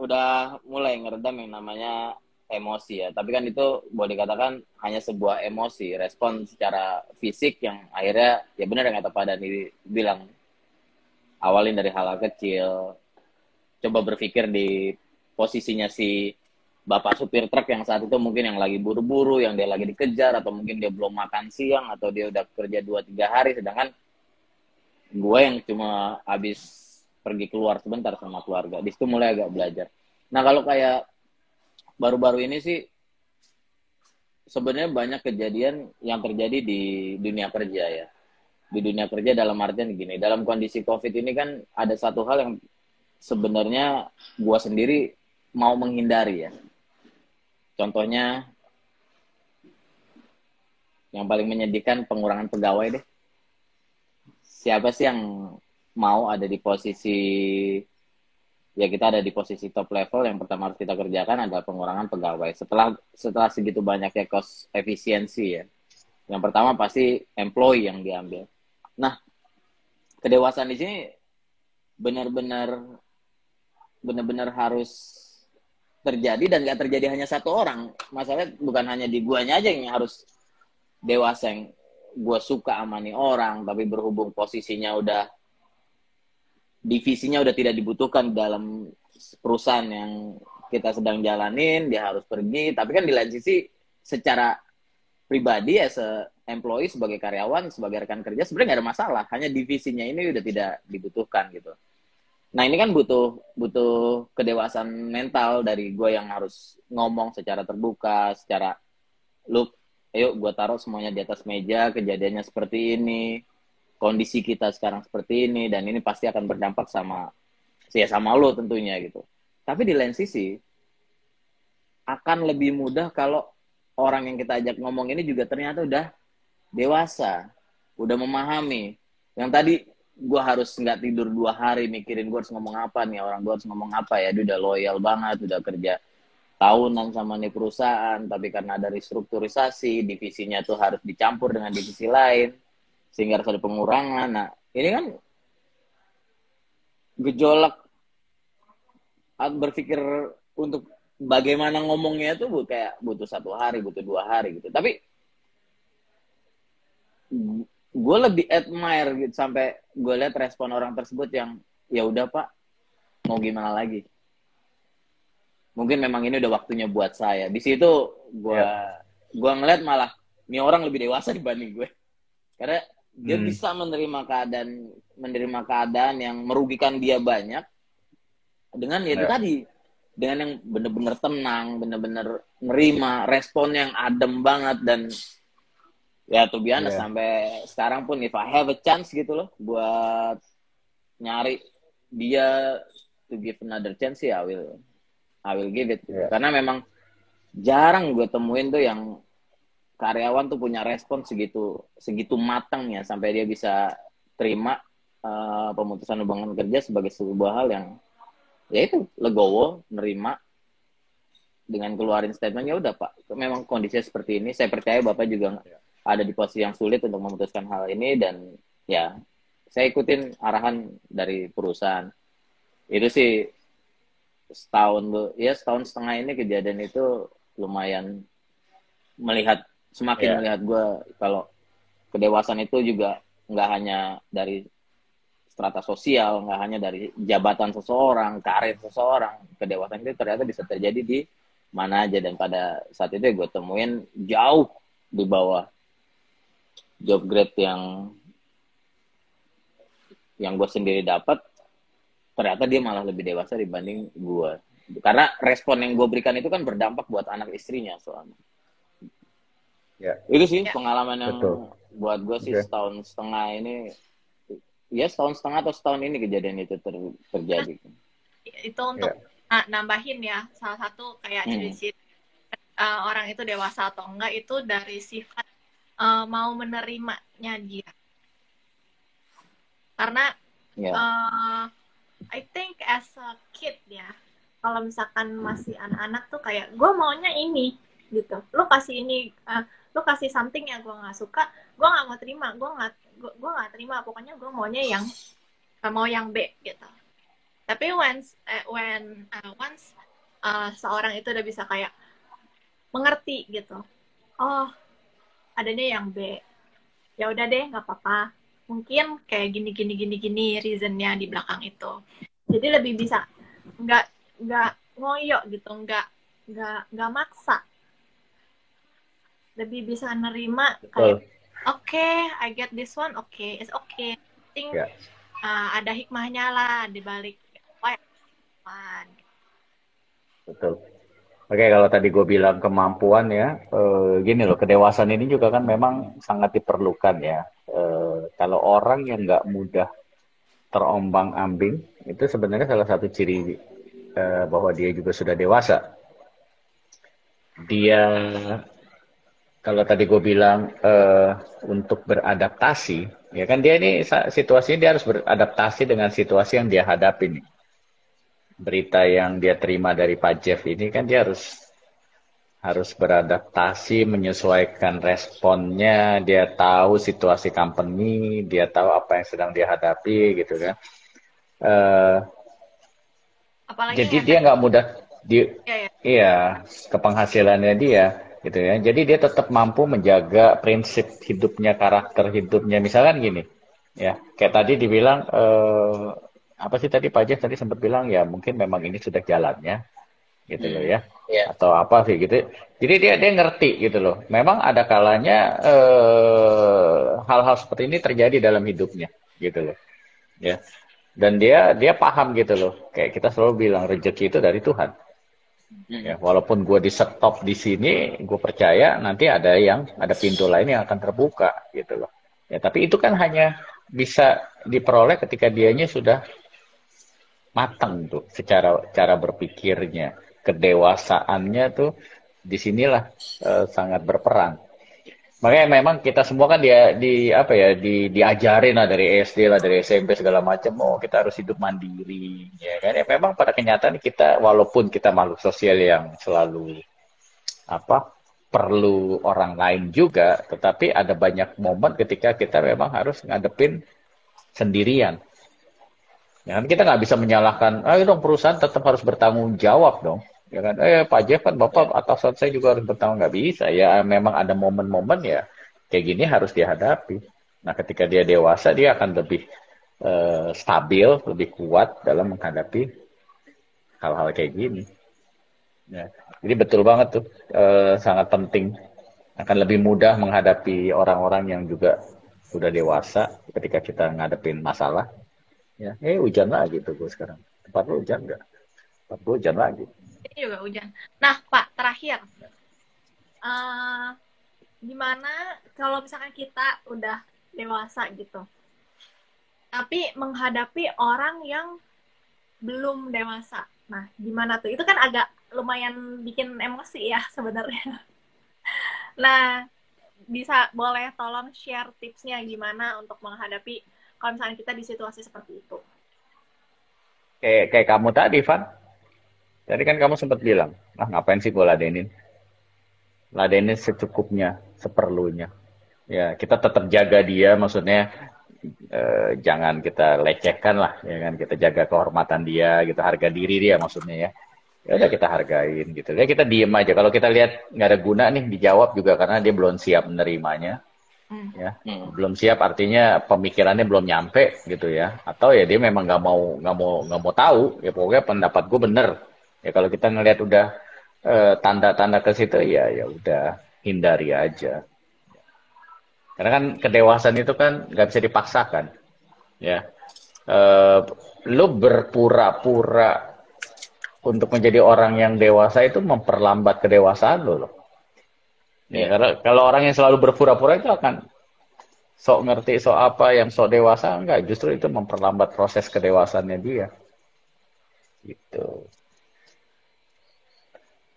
udah mulai ngeredam yang namanya emosi ya. Tapi kan itu boleh dikatakan hanya sebuah emosi, respon secara fisik yang akhirnya ya benar yang kata Pak Dani bilang awalin dari hal, hal kecil. Coba berpikir di posisinya si bapak supir truk yang saat itu mungkin yang lagi buru-buru, yang dia lagi dikejar, atau mungkin dia belum makan siang, atau dia udah kerja 2-3 hari, sedangkan gue yang cuma habis pergi keluar sebentar sama keluarga. Di situ mulai agak belajar. Nah kalau kayak baru-baru ini sih sebenarnya banyak kejadian yang terjadi di dunia kerja ya di dunia kerja dalam artian gini dalam kondisi covid ini kan ada satu hal yang sebenarnya gue sendiri mau menghindari ya. Contohnya yang paling menyedihkan pengurangan pegawai deh. Siapa sih yang mau ada di posisi ya kita ada di posisi top level yang pertama harus kita kerjakan adalah pengurangan pegawai. Setelah setelah segitu banyaknya cost efisiensi ya yang pertama pasti employee yang diambil nah kedewasaan di sini benar-benar benar-benar harus terjadi dan gak terjadi hanya satu orang. Masalahnya bukan hanya di guanya aja yang harus dewasa yang gue suka amani orang tapi berhubung posisinya udah divisinya udah tidak dibutuhkan dalam perusahaan yang kita sedang jalanin dia harus pergi. Tapi kan di lain sisi secara pribadi ya employee sebagai karyawan sebagai rekan kerja sebenarnya nggak ada masalah. Hanya divisinya ini udah tidak dibutuhkan gitu. Nah ini kan butuh butuh kedewasaan mental dari gue yang harus ngomong secara terbuka secara look ayo gue taruh semuanya di atas meja kejadiannya seperti ini kondisi kita sekarang seperti ini dan ini pasti akan berdampak sama ya sama lo tentunya gitu. Tapi di lain sisi akan lebih mudah kalau orang yang kita ajak ngomong ini juga ternyata udah dewasa udah memahami yang tadi gue harus nggak tidur dua hari mikirin gue harus ngomong apa nih orang gue harus ngomong apa ya dia udah loyal banget udah kerja tahunan sama nih perusahaan, tapi karena ada restrukturisasi, divisinya tuh harus dicampur dengan divisi lain, sehingga harus ada pengurangan. Nah, ini kan gejolak berpikir untuk bagaimana ngomongnya tuh kayak butuh satu hari, butuh dua hari gitu. Tapi gue lebih admire gitu sampai gue lihat respon orang tersebut yang ya udah pak mau gimana lagi mungkin memang ini udah waktunya buat saya di situ gue yeah. gue ngeliat malah ini orang lebih dewasa dibanding gue karena dia hmm. bisa menerima keadaan menerima keadaan yang merugikan dia banyak dengan ya itu yeah. tadi dengan yang bener-bener tenang bener-bener nerima respon yang adem banget dan ya tuh biasa yeah. sampai sekarang pun if I have a chance gitu loh buat nyari dia to give another chance ya I will I will give it. Yeah. Karena memang jarang gue temuin tuh yang karyawan tuh punya respon segitu segitu matang ya sampai dia bisa terima uh, pemutusan hubungan kerja sebagai sebuah hal yang ya itu legowo nerima dengan keluarin statement ya udah pak memang kondisinya seperti ini saya percaya bapak juga yeah. Ada di posisi yang sulit untuk memutuskan hal ini dan ya saya ikutin arahan dari perusahaan itu sih setahun ya setahun setengah ini kejadian itu lumayan melihat semakin yeah. melihat gue kalau kedewasaan itu juga nggak hanya dari strata sosial nggak hanya dari jabatan seseorang karir seseorang kedewasaan itu ternyata bisa terjadi di mana aja dan pada saat itu gue temuin jauh di bawah job grade yang yang gue sendiri dapat ternyata dia malah lebih dewasa dibanding gue karena respon yang gue berikan itu kan berdampak buat anak istrinya soalnya ya. itu sih ya. pengalaman yang Betul. buat gue sih okay. setahun setengah ini ya setahun setengah atau setahun ini kejadian itu ter, terjadi. Itu untuk yeah. nambahin ya salah satu kayak hmm. ciri-ciri uh, orang itu dewasa atau enggak itu dari sifat uh, mau menerimanya dia. Karena yeah. Ya. uh, I think as a kid ya, kalau misalkan masih anak-anak tuh kayak gue maunya ini gitu. Lo kasih ini, uh, lo kasih something yang gue nggak suka, gue nggak mau terima, gue nggak gue nggak terima. Pokoknya gue maunya yang mau yang B gitu. Tapi once uh, when uh, once uh, seorang itu udah bisa kayak mengerti gitu. Oh, adanya yang B. Ya udah deh, nggak apa-apa. Mungkin kayak gini gini gini gini reasonnya di belakang itu. Jadi lebih bisa nggak nggak ngoyo gitu nggak nggak nggak maksa. Lebih bisa nerima kayak oke okay, I get this one oke okay, it's okay. Think yeah. uh, ada hikmahnya lah di balik betul Oke, kalau tadi gue bilang kemampuan ya, eh, gini loh, kedewasaan ini juga kan memang sangat diperlukan ya. Eh, kalau orang yang nggak mudah terombang-ambing, itu sebenarnya salah satu ciri eh, bahwa dia juga sudah dewasa. Dia, kalau tadi gue bilang untuk beradaptasi, ya kan dia ini situasinya dia harus beradaptasi dengan situasi yang dia hadapi nih berita yang dia terima dari Pak Jeff ini kan dia harus harus beradaptasi, menyesuaikan responnya, dia tahu situasi company, dia tahu apa yang sedang dia hadapi gitu kan. Uh, Apalagi jadi dia nggak mudah, di, ya, ya. iya kepenghasilannya dia gitu ya. Jadi dia tetap mampu menjaga prinsip hidupnya, karakter hidupnya. Misalkan gini, ya kayak tadi dibilang. Uh, apa sih tadi Pak Jeff tadi sempat bilang ya mungkin memang ini sudah jalannya gitu hmm. loh ya. Yeah. atau apa sih gitu. Jadi dia dia ngerti gitu loh. Memang ada kalanya eh, hal-hal eh, seperti ini terjadi dalam hidupnya gitu loh. Ya. Dan dia dia paham gitu loh. Kayak kita selalu bilang rezeki itu dari Tuhan. Hmm. ya walaupun gue di stop di sini gue percaya nanti ada yang ada pintu lain yang akan terbuka gitu loh. Ya tapi itu kan hanya bisa diperoleh ketika dianya sudah matang tuh secara cara berpikirnya. Kedewasaannya tuh di sinilah uh, sangat berperan. Makanya memang kita semua kan dia di apa ya di diajarin lah dari SD lah dari SMP segala macam oh kita harus hidup mandiri ya kan? Ya memang pada kenyataan kita walaupun kita makhluk sosial yang selalu apa perlu orang lain juga tetapi ada banyak momen ketika kita memang harus ngadepin sendirian Ya kan kita nggak bisa menyalahkan, ayo dong perusahaan tetap harus bertanggung jawab dong. Ya kan, eh Pak Jeff kan Bapak atasan saya juga harus bertanggung nggak bisa. Ya memang ada momen-momen ya kayak gini harus dihadapi. Nah ketika dia dewasa dia akan lebih uh, stabil, lebih kuat dalam menghadapi hal-hal kayak gini. Ya. Jadi betul banget tuh, uh, sangat penting. Akan lebih mudah menghadapi orang-orang yang juga sudah dewasa ketika kita ngadepin masalah ya. Eh hujan lagi tuh gue sekarang. Tempat lu hujan nggak? Tempat gue hujan lagi. Ini juga hujan. Nah pak terakhir. Uh, gimana kalau misalkan kita udah dewasa gitu? Tapi menghadapi orang yang belum dewasa. Nah gimana tuh? Itu kan agak lumayan bikin emosi ya sebenarnya. Nah bisa boleh tolong share tipsnya gimana untuk menghadapi kalau misalnya kita di situasi seperti itu. Kayak, kayak kamu tadi, Van. Tadi kan kamu sempat bilang, ah ngapain sih gue ladenin? Ladenin secukupnya, seperlunya. Ya, kita tetap jaga dia, maksudnya eh, jangan kita lecehkan lah, ya kan? Kita jaga kehormatan dia, gitu, harga diri dia maksudnya ya. Ya udah kita hargain gitu. Ya kita diem aja. Kalau kita lihat nggak ada guna nih dijawab juga karena dia belum siap menerimanya. Ya. Hmm. belum siap artinya pemikirannya belum nyampe gitu ya. Atau ya dia memang nggak mau nggak mau nggak mau tahu. Ya pokoknya pendapat gue bener. Ya kalau kita ngelihat udah eh, tanda-tanda ke situ ya ya udah hindari aja. Karena kan kedewasaan itu kan nggak bisa dipaksakan ya. Eh, lu berpura-pura untuk menjadi orang yang dewasa itu memperlambat kedewasaan lo loh Ya, karena kalau orang yang selalu berpura-pura itu akan sok ngerti sok apa yang sok dewasa enggak. Justru itu memperlambat proses kedewasannya dia. Gitu.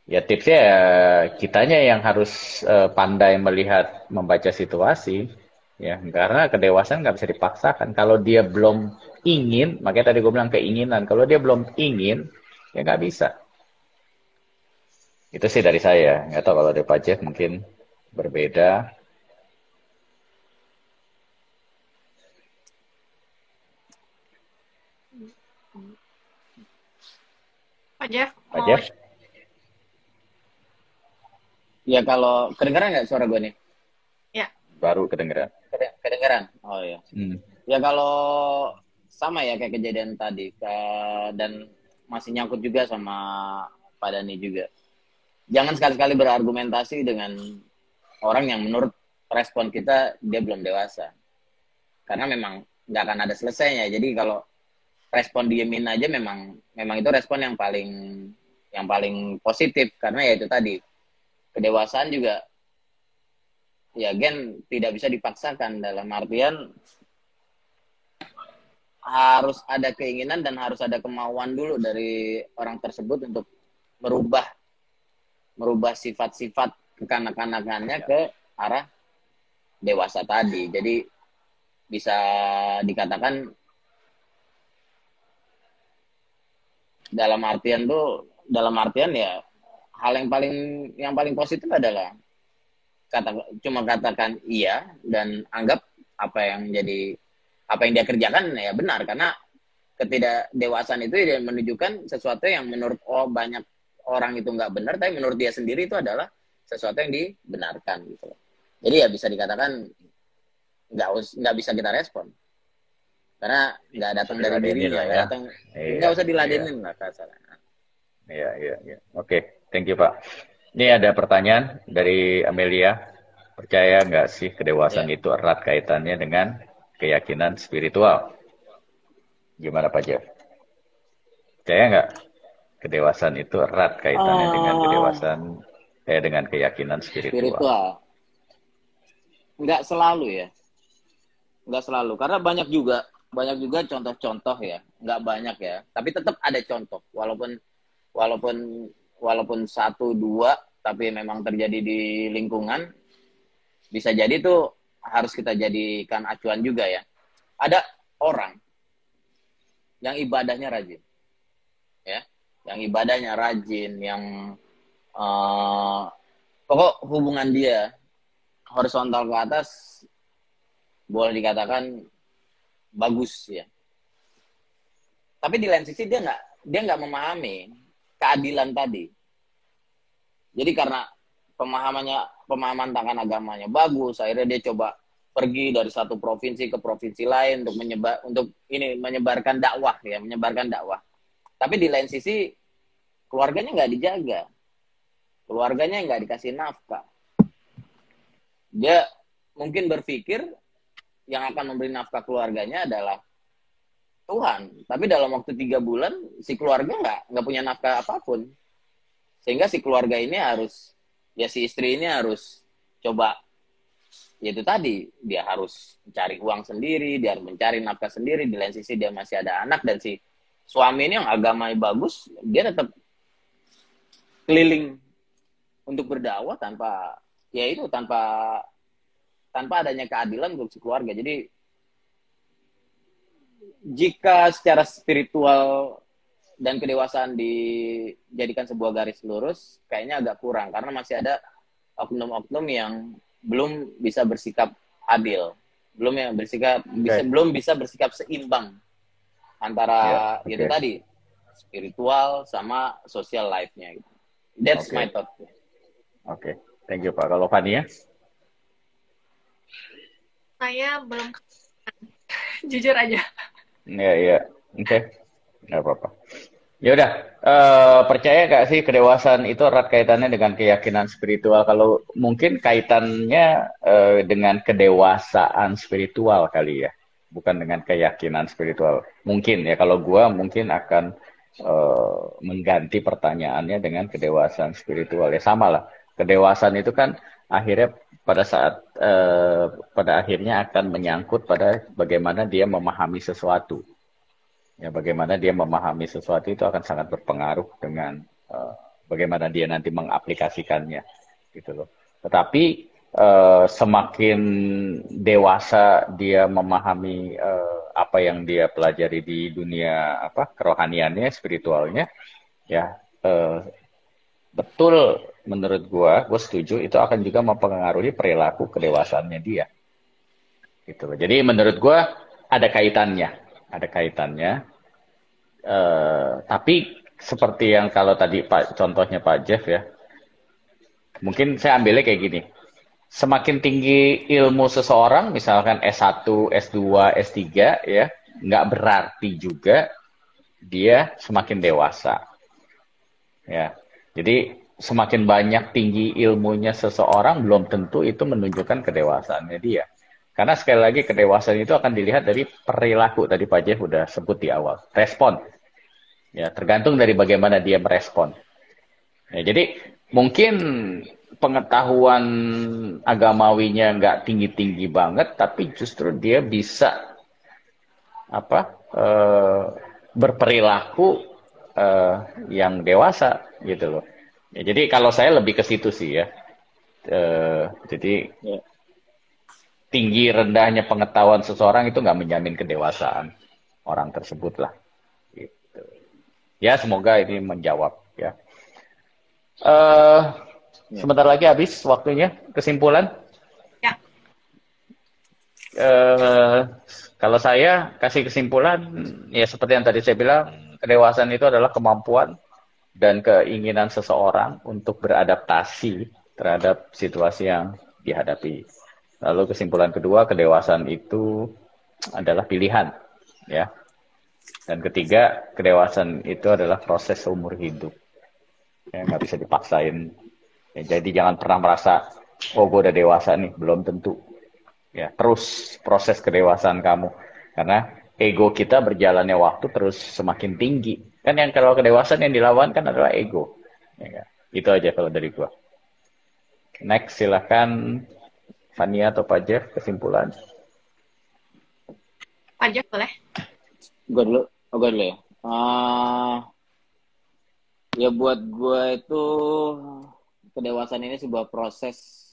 Ya tipsnya ya kitanya yang harus uh, pandai melihat membaca situasi ya. Karena kedewasaan nggak bisa dipaksakan. Kalau dia belum ingin makanya tadi gue bilang keinginan. Kalau dia belum ingin ya nggak bisa itu sih dari saya nggak tahu kalau di Pajak mungkin berbeda Pak Jeff. Pak Jeff. Ya kalau kedengeran nggak suara gue nih? Ya. Baru kedengeran. Kedengeran. Oh iya. Hmm. Ya kalau sama ya kayak kejadian tadi dan masih nyangkut juga sama Pak Dani juga. Jangan sekali-kali berargumentasi dengan orang yang menurut respon kita dia belum dewasa. Karena memang nggak akan ada selesainya. Jadi kalau respon diemin aja memang memang itu respon yang paling yang paling positif karena ya itu tadi kedewasaan juga ya gen tidak bisa dipaksakan dalam artian harus ada keinginan dan harus ada kemauan dulu dari orang tersebut untuk merubah merubah sifat-sifat kekanak-kanakannya ke arah dewasa tadi. Jadi bisa dikatakan dalam artian tuh dalam artian ya hal yang paling yang paling positif adalah kata cuma katakan iya dan anggap apa yang jadi apa yang dia kerjakan ya benar. Karena ketidakdewasaan itu dia menunjukkan sesuatu yang menurut oh banyak orang itu nggak benar tapi menurut dia sendiri itu adalah sesuatu yang dibenarkan gitu jadi ya bisa dikatakan nggak nggak bisa kita respon. Karena nggak datang dari dirinya ya. datang iya, nggak usah diladenin iya. lah kasarnya iya iya iya. Oke thank you pak. Ini ada pertanyaan dari Amelia. Percaya nggak sih kedewasaan iya. itu erat kaitannya dengan keyakinan spiritual? Gimana pak Jeff? Percaya nggak kedewasaan itu erat kaitannya uh, dengan kedewasaan eh dengan keyakinan spiritual. Spiritual. Nggak selalu ya. Nggak selalu. Karena banyak juga banyak juga contoh-contoh ya. Nggak banyak ya. Tapi tetap ada contoh. Walaupun walaupun walaupun satu dua tapi memang terjadi di lingkungan bisa jadi tuh harus kita jadikan acuan juga ya. Ada orang yang ibadahnya rajin ya yang ibadahnya rajin yang uh, pokok hubungan dia horizontal ke atas boleh dikatakan bagus ya. Tapi di lain sisi dia nggak dia nggak memahami keadilan tadi. Jadi karena pemahamannya pemahaman tentang agamanya bagus, akhirnya dia coba pergi dari satu provinsi ke provinsi lain untuk menyebar untuk ini menyebarkan dakwah ya, menyebarkan dakwah. Tapi di lain sisi keluarganya nggak dijaga, keluarganya nggak dikasih nafkah. Dia mungkin berpikir yang akan memberi nafkah keluarganya adalah Tuhan. Tapi dalam waktu tiga bulan si keluarga nggak nggak punya nafkah apa pun, sehingga si keluarga ini harus ya si istri ini harus coba yaitu tadi dia harus mencari uang sendiri, dia harus mencari nafkah sendiri. Di lain sisi dia masih ada anak dan si suami ini yang agamanya bagus, dia tetap keliling untuk berdakwah tanpa ya itu tanpa tanpa adanya keadilan untuk si keluarga. Jadi jika secara spiritual dan kedewasaan dijadikan sebuah garis lurus, kayaknya agak kurang karena masih ada oknum-oknum yang belum bisa bersikap adil, belum yang bersikap okay. bisa belum bisa bersikap seimbang antara yeah, okay. itu tadi spiritual sama social life-nya gitu. That's okay. my thought. Oke, okay. thank you Pak. Kalau Fania? saya belum jujur aja Iya, iya. Oke. Okay. Nggak apa-apa. Ya udah, uh, percaya gak sih kedewasaan itu erat kaitannya dengan keyakinan spiritual? Kalau mungkin kaitannya uh, dengan kedewasaan spiritual kali ya, bukan dengan keyakinan spiritual. Mungkin ya, kalau gua mungkin akan uh, mengganti pertanyaannya dengan kedewasaan spiritual. Ya sama lah, kedewasaan itu kan akhirnya pada saat uh, pada akhirnya akan menyangkut pada bagaimana dia memahami sesuatu. Ya, bagaimana dia memahami sesuatu itu akan sangat berpengaruh dengan uh, bagaimana dia nanti mengaplikasikannya, gitu loh. Tetapi uh, semakin dewasa dia memahami uh, apa yang dia pelajari di dunia apa kerohaniannya, spiritualnya, ya uh, betul menurut gua, gue setuju itu akan juga mempengaruhi perilaku kedewasaannya dia. Gitu. Jadi menurut gua ada kaitannya, ada kaitannya. Uh, tapi seperti yang kalau tadi Pak contohnya Pak Jeff ya, mungkin saya ambilnya kayak gini. Semakin tinggi ilmu seseorang, misalkan S1, S2, S3, ya, nggak berarti juga dia semakin dewasa. Ya, jadi semakin banyak tinggi ilmunya seseorang belum tentu itu menunjukkan kedewasaannya dia. Karena sekali lagi kedewasaan itu akan dilihat dari perilaku tadi Pak Jeff sudah sebut di awal, respon. Ya, tergantung dari bagaimana dia merespon. Ya, jadi mungkin pengetahuan agamawinya nggak tinggi-tinggi banget, tapi justru dia bisa apa uh, berperilaku uh, yang dewasa gitu loh. Ya, jadi kalau saya lebih ke situ sih ya. Uh, jadi ya. tinggi rendahnya pengetahuan seseorang itu nggak menjamin kedewasaan orang tersebut lah. Gitu. Ya semoga ini menjawab ya. Uh, ya. Sebentar lagi habis waktunya. Kesimpulan? Ya. Uh, kalau saya kasih kesimpulan, ya seperti yang tadi saya bilang, kedewasaan itu adalah kemampuan dan keinginan seseorang untuk beradaptasi terhadap situasi yang dihadapi. Lalu kesimpulan kedua, kedewasaan itu adalah pilihan, ya. Dan ketiga, kedewasaan itu adalah proses seumur hidup. Ya, nggak bisa dipaksain. Ya, jadi jangan pernah merasa, oh gue udah dewasa nih, belum tentu. Ya, terus proses kedewasaan kamu. Karena ego kita berjalannya waktu terus semakin tinggi Kan yang kalau kedewasaan yang dilawan kan adalah ego. Ya, itu aja kalau dari gua. Next silahkan Fania atau Pak Jeff kesimpulan. Pak Jeff boleh? Gue dulu. Oh, gue dulu ya. Uh, ya buat gue itu kedewasaan ini sebuah proses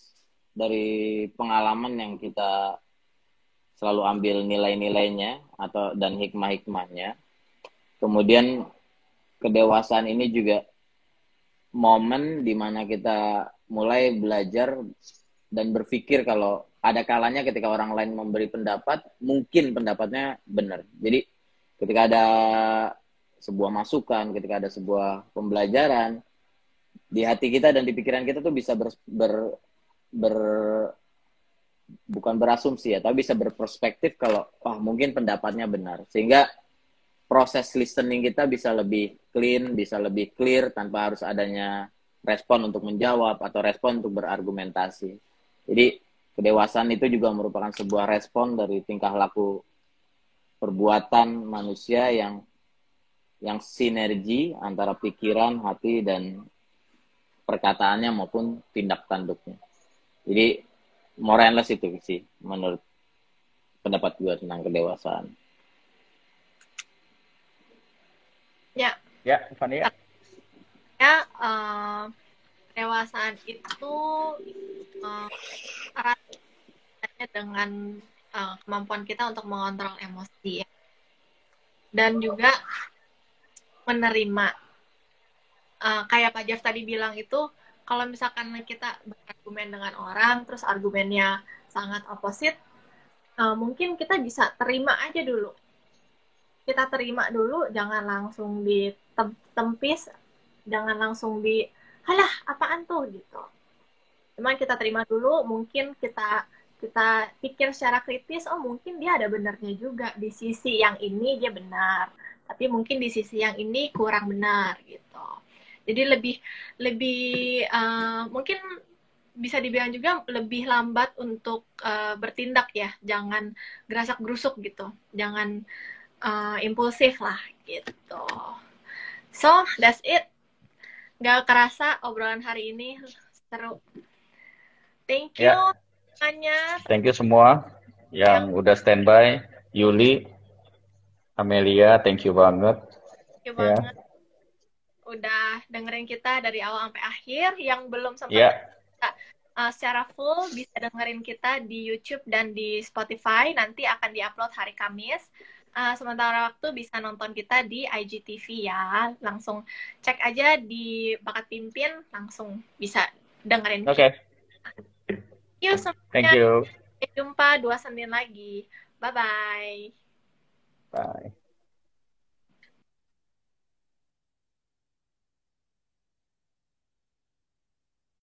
dari pengalaman yang kita selalu ambil nilai-nilainya atau dan hikmah-hikmahnya. Kemudian kedewasaan ini juga momen di mana kita mulai belajar dan berpikir kalau ada kalanya ketika orang lain memberi pendapat, mungkin pendapatnya benar. Jadi ketika ada sebuah masukan, ketika ada sebuah pembelajaran, di hati kita dan di pikiran kita tuh bisa ber, ber, ber bukan berasumsi ya, tapi bisa berperspektif kalau wah mungkin pendapatnya benar. Sehingga proses listening kita bisa lebih clean, bisa lebih clear tanpa harus adanya respon untuk menjawab atau respon untuk berargumentasi. Jadi kedewasaan itu juga merupakan sebuah respon dari tingkah laku perbuatan manusia yang yang sinergi antara pikiran, hati dan perkataannya maupun tindak tanduknya. Jadi more itu sih menurut pendapat gue tentang kedewasaan. Ya. Ya, Fani ya. Ya, uh, dewasaan itu uh, dengan uh, kemampuan kita untuk mengontrol emosi ya. Dan juga menerima. Uh, kayak Pak Jeff tadi bilang itu, kalau misalkan kita berargumen dengan orang, terus argumennya sangat oposit, uh, mungkin kita bisa terima aja dulu. Kita terima dulu jangan langsung ditempis jangan langsung di halah apaan tuh? gitu. Cuman kita terima dulu mungkin kita kita pikir secara kritis oh mungkin dia ada benarnya juga. Di sisi yang ini dia benar tapi mungkin di sisi yang ini kurang benar gitu jadi lebih lebih uh, mungkin bisa dibilang juga lebih lambat untuk uh, bertindak ya jangan gerasak gerusuk gitu jangan uh, impulsif lah gitu. So that's it. Gak kerasa obrolan hari ini seru. Thank you, yeah. semuanya. Thank you semua yang ya. udah standby. Yuli, Amelia, thank you banget. Thank you ya. banget. Udah dengerin kita dari awal sampai akhir. Yang belum sempat yeah. kita, uh, secara full bisa dengerin kita di YouTube dan di Spotify. Nanti akan diupload hari Kamis. Uh, sementara waktu bisa nonton kita di IGTV ya. Langsung cek aja di Bakat Pimpin, langsung bisa dengerin. Oke. Okay. Yuk semuanya. Thank you. Sampai jumpa dua Senin lagi. Bye-bye. Bye.